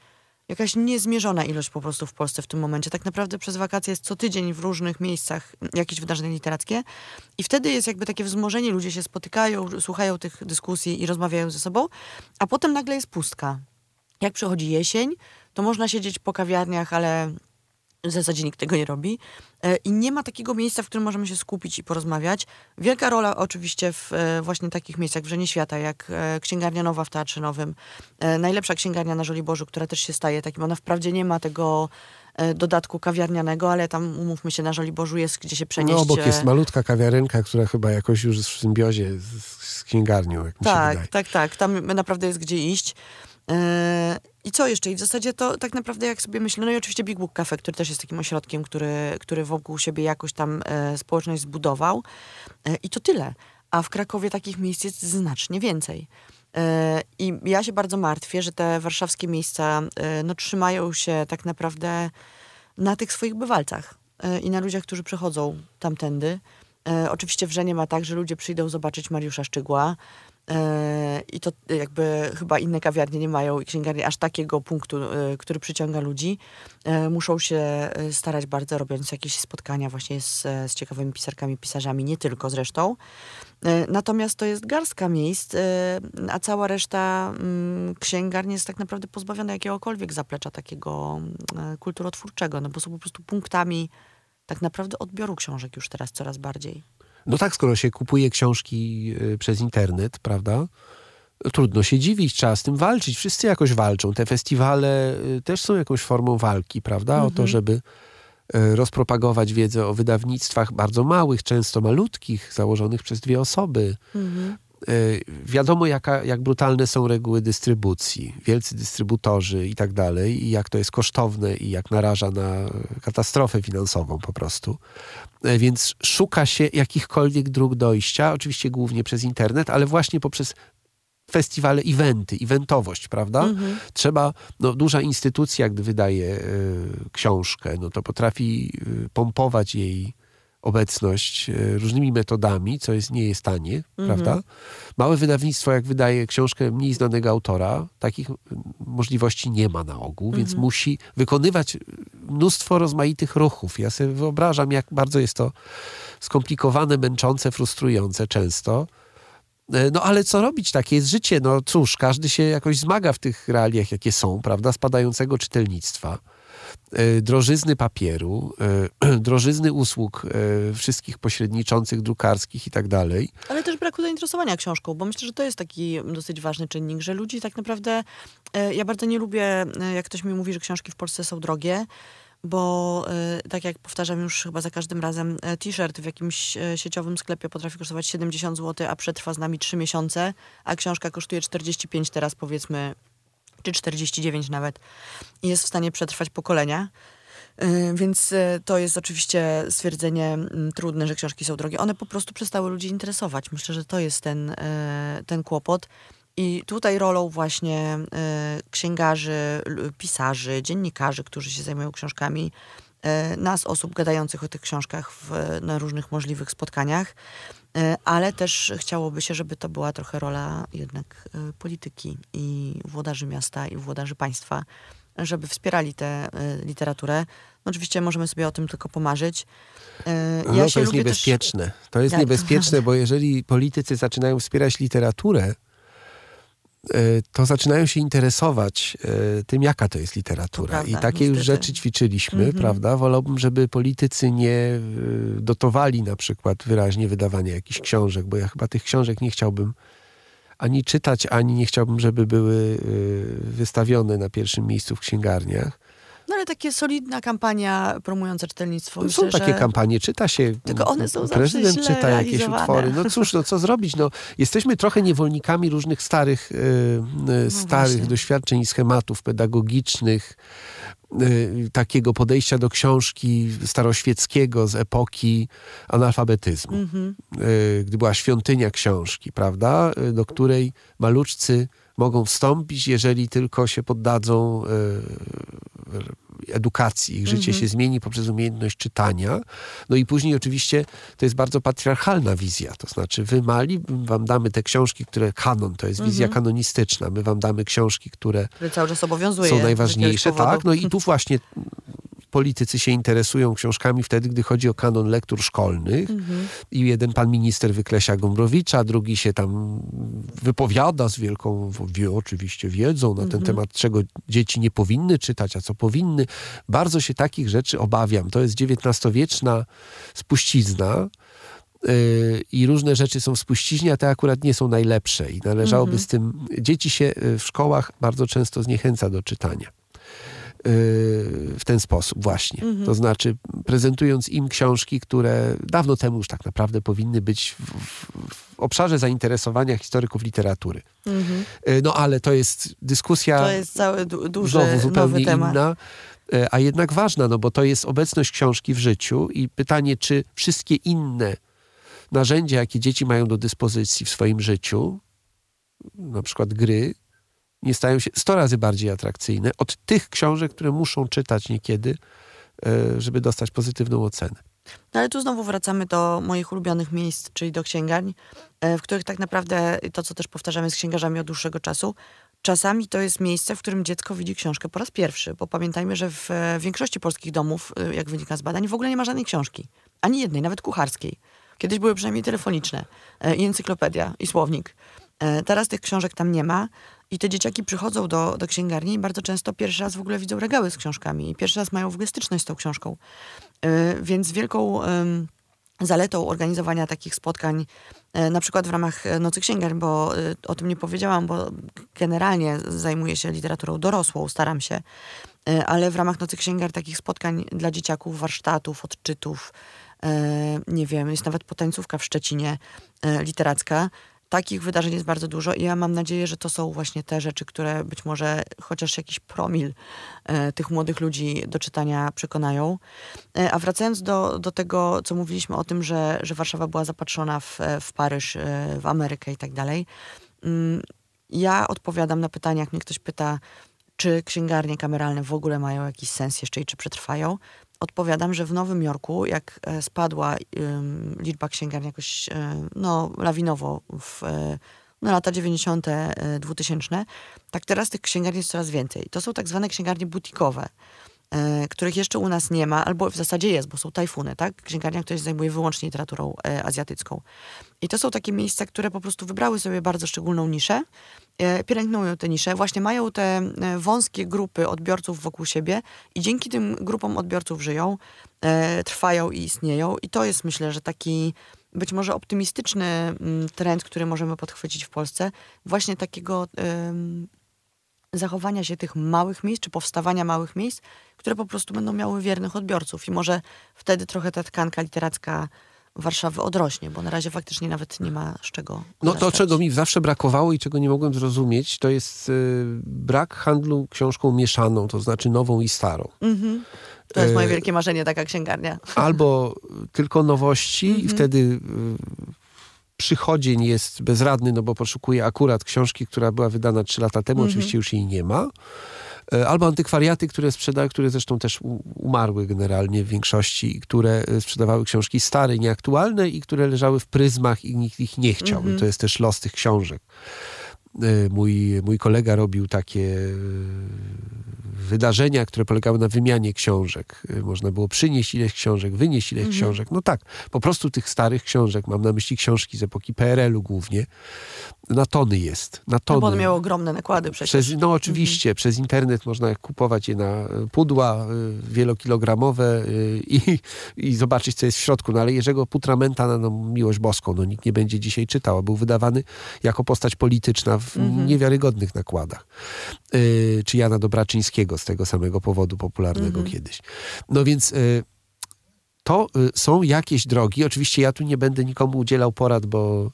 jakaś niezmierzona ilość po prostu w Polsce w tym momencie. Tak naprawdę przez wakacje jest co tydzień w różnych miejscach jakieś wydarzenia literackie i wtedy jest jakby takie wzmożenie, ludzie się spotykają, słuchają tych dyskusji i rozmawiają ze sobą, a potem nagle jest pustka. Jak przychodzi jesień, to można siedzieć po kawiarniach, ale w zasadzie nikt tego nie robi. E, I nie ma takiego miejsca, w którym możemy się skupić i porozmawiać. Wielka rola oczywiście w e, właśnie takich miejscach w Żenie Świata, jak e, Księgarnia Nowa w Teatrze Nowym. Najlepsza księgarnia na Żoliborzu, która też się staje takim. Ona wprawdzie nie ma tego dodatku kawiarnianego, ale tam umówmy się, na Żoliborzu jest gdzie się przenieść. No obok jest malutka kawiarenka, która chyba jakoś już w symbiozie z, z księgarnią, jak mi się Tak, wydaje. tak, tak. Tam naprawdę jest gdzie iść. E, I co jeszcze? I w zasadzie to tak naprawdę jak sobie myślę, no i oczywiście Big Book Cafe, który też jest takim ośrodkiem, który, który wokół siebie jakoś tam e, społeczność zbudował. E, I to tyle. A w Krakowie takich miejsc jest znacznie więcej. E, I ja się bardzo martwię, że te warszawskie miejsca no, trzymają się tak naprawdę na tych swoich bywalcach i na ludziach, którzy przechodzą tamtędy. Oczywiście w Żenie ma tak, że ludzie przyjdą zobaczyć Mariusza Szczygła i to jakby chyba inne kawiarnie nie mają i księgarnie aż takiego punktu, e, który przyciąga ludzi. E, muszą się e, starać bardzo, robiąc jakieś spotkania właśnie z, z ciekawymi pisarkami, pisarzami, nie tylko zresztą. E, Natomiast to jest garstka miejsc, e, a cała reszta mm, księgarni jest tak naprawdę pozbawiona jakiegokolwiek zaplecza takiego e, kulturotwórczego, no bo są po prostu punktami tak naprawdę odbioru książek już teraz coraz bardziej. No tak, skoro się kupuje książki y, przez internet, prawda? Trudno się dziwić, trzeba z tym walczyć. Wszyscy jakoś walczą. Te festiwale y, też są jakąś formą walki, prawda? O to, żeby y, rozpropagować wiedzę o wydawnictwach bardzo małych, często malutkich, założonych przez dwie osoby. Y, Wiadomo, jaka, jak brutalne są reguły dystrybucji, wielcy dystrybutorzy i tak dalej, i jak to jest kosztowne i jak naraża na katastrofę finansową po prostu. Y, Więc szuka się jakichkolwiek dróg dojścia, oczywiście głównie przez internet, ale właśnie poprzez festiwale, eventy, eventowość, prawda? Trzeba, no duża instytucja, gdy wydaje y, książkę, no to potrafi y, pompować jej obecność y, różnymi metodami, co jest, nie jest tanie, prawda? Małe wydawnictwo, jak wydaje książkę mniej znanego autora, takich możliwości nie ma na ogół, więc musi wykonywać mnóstwo rozmaitych ruchów. Ja sobie wyobrażam, jak bardzo jest to skomplikowane, męczące, frustrujące często. E, No ale co robić? Takie jest życie. No cóż, każdy się jakoś zmaga w tych realiach, jakie są, prawda? Spadającego czytelnictwa, e, drożyzny papieru, e, drożyzny usług e, wszystkich pośredniczących, drukarskich i tak dalej. Ale też braku zainteresowania książką, bo myślę, że to jest taki dosyć ważny czynnik, że ludzi tak naprawdę. E, ja bardzo nie lubię, e, jak ktoś mi mówi, że książki w Polsce są drogie, bo e, tak jak powtarzam już chyba za każdym razem, e, t-shirt w jakimś e, sieciowym sklepie potrafi kosztować 70 zł, a przetrwa z nami 3 miesiące, a książka kosztuje 45 teraz powiedzmy, czy 49 nawet i jest w stanie przetrwać pokolenia. Y, Więc y, to jest oczywiście stwierdzenie mm, trudne, że książki są drogie. One po prostu przestały ludzi interesować. Myślę, że to jest ten, y, ten kłopot. I tutaj rolą właśnie księgarzy, pisarzy, dziennikarzy, którzy się zajmują książkami, nas, osób gadających o tych książkach w, na różnych możliwych spotkaniach, y, ale też chciałoby się, żeby to była trochę rola jednak y, polityki i włodarzy miasta i włodarzy państwa, żeby wspierali tę literaturę. No oczywiście możemy sobie o tym tylko pomarzyć. Y, No, to jest niebezpieczne. To jest Tak, niebezpieczne, bo jeżeli politycy zaczynają wspierać literaturę, e, to zaczynają się interesować e, tym, jaka to jest literatura. Prawda, I takie już niestety. rzeczy ćwiczyliśmy, Mhm. prawda? Wolałbym, żeby politycy nie e, dotowali na przykład wyraźnie wydawania jakichś książek, bo ja chyba tych książek nie chciałbym ani czytać, ani nie chciałbym, żeby były e, wystawione na pierwszym miejscu w księgarniach. No ale takie solidna kampania promująca czytelnictwo. No, Myślę, są takie że... kampanie, czyta się. Tylko one są Prezydent czyta jakieś utwory. No cóż, no co zrobić? No, jesteśmy trochę niewolnikami różnych starych, e, e, starych właśnie. doświadczeń i schematów pedagogicznych, e, takiego podejścia do książki staroświeckiego z epoki analfabetyzmu. Mhm. E, gdy była świątynia książki, prawda? Do której maluczcy mogą wstąpić, jeżeli tylko się poddadzą e, edukacji. Ich życie się zmieni poprzez umiejętność czytania. No i później oczywiście to jest bardzo patriarchalna wizja. To znaczy wy mali, wam damy te książki, które kanon, to jest wizja kanonistyczna. My wam damy książki, które Który cały czas obowiązuje. są najważniejsze. Tak, no i tu właśnie politycy się interesują książkami wtedy, gdy chodzi o kanon lektur szkolnych. Mhm. I jeden pan minister wyklesia Gombrowicza, drugi się tam wypowiada z wielką, wie, oczywiście wiedzą na ten Mhm. temat, czego dzieci nie powinny czytać, a co powinny. Bardzo się takich rzeczy obawiam. To jest XIX-wieczna spuścizna. yy, I różne rzeczy są w spuściźnie, a te akurat nie są najlepsze. I należałoby Mhm. z tym. Dzieci się y, w szkołach bardzo często zniechęca do czytania. W ten sposób właśnie. Mhm. To znaczy prezentując im książki, które dawno temu już tak naprawdę powinny być w, w, w obszarze zainteresowania historyków literatury. Y, No ale to jest dyskusja To jest cały du- duży, znowu zupełnie inna, e, a jednak ważna, no bo to jest obecność książki w życiu i pytanie, czy wszystkie inne narzędzia, jakie dzieci mają do dyspozycji w swoim życiu, na przykład gry, nie stają się 100 razy bardziej atrakcyjne od tych książek, które muszą czytać niekiedy, e, żeby dostać pozytywną ocenę. No ale tu znowu wracamy do moich ulubionych miejsc, czyli do księgarni, e, w których tak naprawdę to, co też powtarzamy z księgarzami od dłuższego czasu, czasami to jest miejsce, w którym dziecko widzi książkę po raz pierwszy, bo pamiętajmy, że w e, większości polskich domów, jak wynika z badań, w ogóle nie ma żadnej książki. Ani jednej, nawet kucharskiej. Kiedyś były przynajmniej telefoniczne i encyklopedia, i słownik. E, Teraz tych książek tam nie ma i te dzieciaki przychodzą do, do księgarni i bardzo często pierwszy raz w ogóle widzą regały z książkami i pierwszy raz mają w ogóle styczność z tą książką. E, Więc wielką zaletą organizowania takich spotkań, e, na przykład w ramach Nocy Księgarni, bo o tym nie powiedziałam, bo generalnie zajmuję się literaturą dorosłą, staram się, ale w ramach Nocy Księgar takich spotkań dla dzieciaków, warsztatów, odczytów, nie wiem, jest nawet potańcówka w Szczecinie literacka. Takich wydarzeń jest bardzo dużo i ja mam nadzieję, że to są właśnie te rzeczy, które być może chociaż jakiś promil e, tych młodych ludzi do czytania przekonają. E, A wracając do, do tego, co mówiliśmy o tym, że, że Warszawa była zapatrzona w, w Paryż, e, w Amerykę i tak dalej. Mm, Ja odpowiadam na pytania, jak mnie ktoś pyta, czy księgarnie kameralne w ogóle mają jakiś sens jeszcze i czy przetrwają. Odpowiadam, że w Nowym Jorku, jak e, spadła ym, liczba księgarni jakoś e, no, lawinowo w e, no, lata 90., e, 2000, tak teraz tych księgarni jest coraz więcej. To są tak zwane księgarnie butikowe których jeszcze u nas nie ma, albo w zasadzie jest, bo są tajfuny, tak? Księgarnia, która się zajmuje wyłącznie literaturą azjatycką. I to są takie miejsca, które po prostu wybrały sobie bardzo szczególną niszę, pielęgnują te nisze, właśnie mają te e, wąskie grupy odbiorców wokół siebie i dzięki tym grupom odbiorców żyją, e, trwają i istnieją. I to jest, myślę, że taki być może optymistyczny mm, trend, który możemy podchwycić w Polsce, właśnie takiego zachowania się tych małych miejsc, czy powstawania małych miejsc, które po prostu będą miały wiernych odbiorców. I może wtedy trochę ta tkanka literacka Warszawy odrośnie, bo na razie faktycznie nawet nie ma z czego. No to, odrastać. czego mi zawsze brakowało i czego nie mogłem zrozumieć, to jest y, brak handlu książką mieszaną, to znaczy nową i starą. Mhm. To jest moje E, wielkie marzenie, taka księgarnia. Albo tylko nowości Mhm. i wtedy y, przychodzień jest bezradny, no bo poszukuje akurat książki, która była wydana trzy lata temu, Mhm. oczywiście już jej nie ma. E, Albo antykwariaty, które sprzedały, które zresztą też umarły generalnie w większości, które e, sprzedawały książki stare, nieaktualne i które leżały w pryzmach i nikt ich nie chciał. I to jest też los tych książek. E, Mój, mój kolega robił takie wydarzenia, które polegały na wymianie książek. Można było przynieść ileś książek, wynieść ileś Mhm. książek. No tak, po prostu tych starych książek, mam na myśli książki z epoki PRL-u głównie, na tony jest. Na No tony. bo on miał ogromne nakłady przecież. Przez, no oczywiście, przez internet można kupować je na e, pudła y, wielokilogramowe y, i, i zobaczyć, co jest w środku. No ale Jerzego Putramenta na no, miłość boską, no nikt nie będzie dzisiaj czytał, a był wydawany jako postać polityczna w niewiarygodnych nakładach. Czy Jana Dobraczyńskiego z tego samego powodu popularnego kiedyś. No więc... To są jakieś drogi. Oczywiście ja tu nie będę nikomu udzielał porad, bo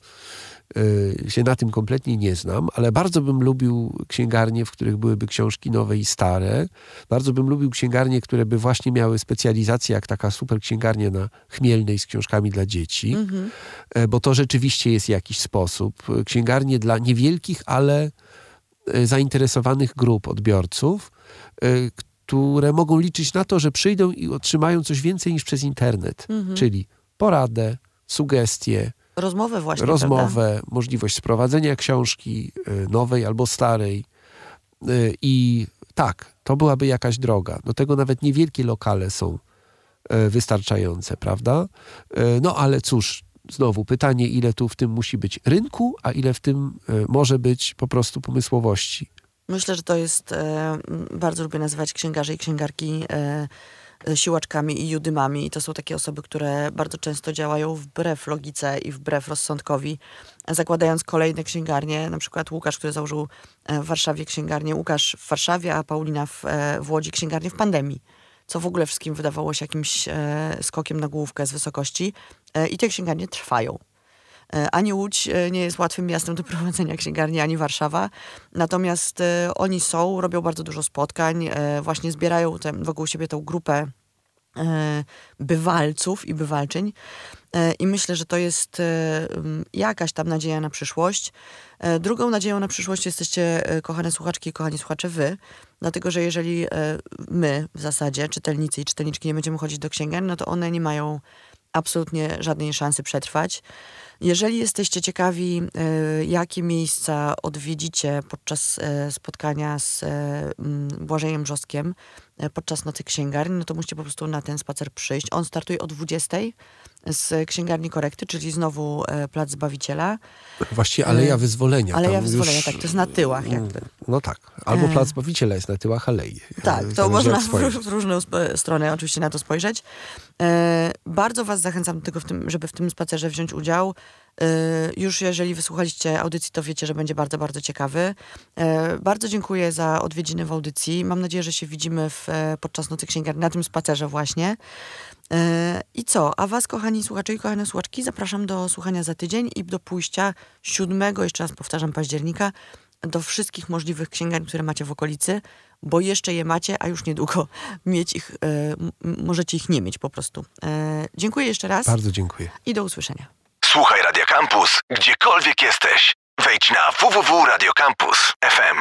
się na tym kompletnie nie znam, ale bardzo bym lubił księgarnie, w których byłyby książki nowe i stare. Bardzo bym lubił księgarnie, które by właśnie miały specjalizację, jak taka super księgarnia na Chmielnej z książkami dla dzieci, E, bo to rzeczywiście jest jakiś sposób. Księgarnie dla niewielkich, ale e, zainteresowanych grup odbiorców, e, które mogą liczyć na to, że przyjdą i otrzymają coś więcej niż przez internet, czyli poradę, sugestie, Rozmowę właśnie, prawda? rozmowę, możliwość sprowadzenia książki y, nowej albo starej. Y, I tak, to byłaby jakaś droga. Do tego nawet niewielkie lokale są y, wystarczające, prawda? No ale cóż, znowu pytanie, ile tu w tym musi być rynku, a ile w tym może być po prostu pomysłowości. Myślę, że to jest, bardzo lubię nazywać księgarzy i księgarki siłaczkami i judymami. I to są takie osoby, które bardzo często działają wbrew logice i wbrew rozsądkowi, zakładając kolejne księgarnie. Na przykład Łukasz, który założył e, w Warszawie księgarnię, Łukasz w Warszawie, a Paulina w, e, w Łodzi księgarnię w pandemii co w ogóle wszystkim wydawało się jakimś e, skokiem na główkę z wysokości. E, I te księgarnie trwają. E, ani Łódź e, nie jest łatwym miastem do prowadzenia księgarni, ani Warszawa. Natomiast e, oni są, robią bardzo dużo spotkań, właśnie zbierają te, wokół siebie tą grupę bywalców i bywalczyń. I myślę, że to jest jakaś tam nadzieja na przyszłość. Drugą nadzieją na przyszłość jesteście, kochane słuchaczki i kochani słuchacze, wy. Dlatego, że jeżeli my w zasadzie, czytelnicy i czytelniczki, nie będziemy chodzić do księgarni, no to one nie mają absolutnie żadnej szansy przetrwać. Jeżeli jesteście ciekawi, e, jakie miejsca odwiedzicie podczas e, spotkania z e, Błażejem Brzostkiem podczas Nocy Księgarni, no to musicie po prostu na ten spacer przyjść. On startuje o 20 z Księgarni Korekty, czyli znowu Plac Zbawiciela. Właściwie Aleja Wyzwolenia. Aleja Wyzwolenia, już- tak, to jest na tyłach jakby. No tak. Albo. Plac Zbawiciela jest na tyłach Alei. Tak, to można w, w różne usp- strony oczywiście na to spojrzeć. E, bardzo Was zachęcam do tego, w tym, żeby w tym spacerze wziąć udział. E, już jeżeli wysłuchaliście audycji, to wiecie, że będzie bardzo, bardzo ciekawy. E, bardzo dziękuję za odwiedziny w audycji. Mam nadzieję, że się widzimy w, podczas Nocy Księgarni, na tym spacerze właśnie. I co? A Was, kochani słuchacze i kochane słuchaczki, zapraszam do słuchania za tydzień i do pójścia 7, jeszcze raz powtarzam, października, do wszystkich możliwych księgarni, które macie w okolicy, bo jeszcze je macie, a już niedługo mieć ich, e, możecie ich nie mieć po prostu. E, dziękuję jeszcze raz Bardzo dziękuję. i do usłyszenia. Słuchaj Radio Campus, gdziekolwiek jesteś. Wejdź na www.radiocampus.fm.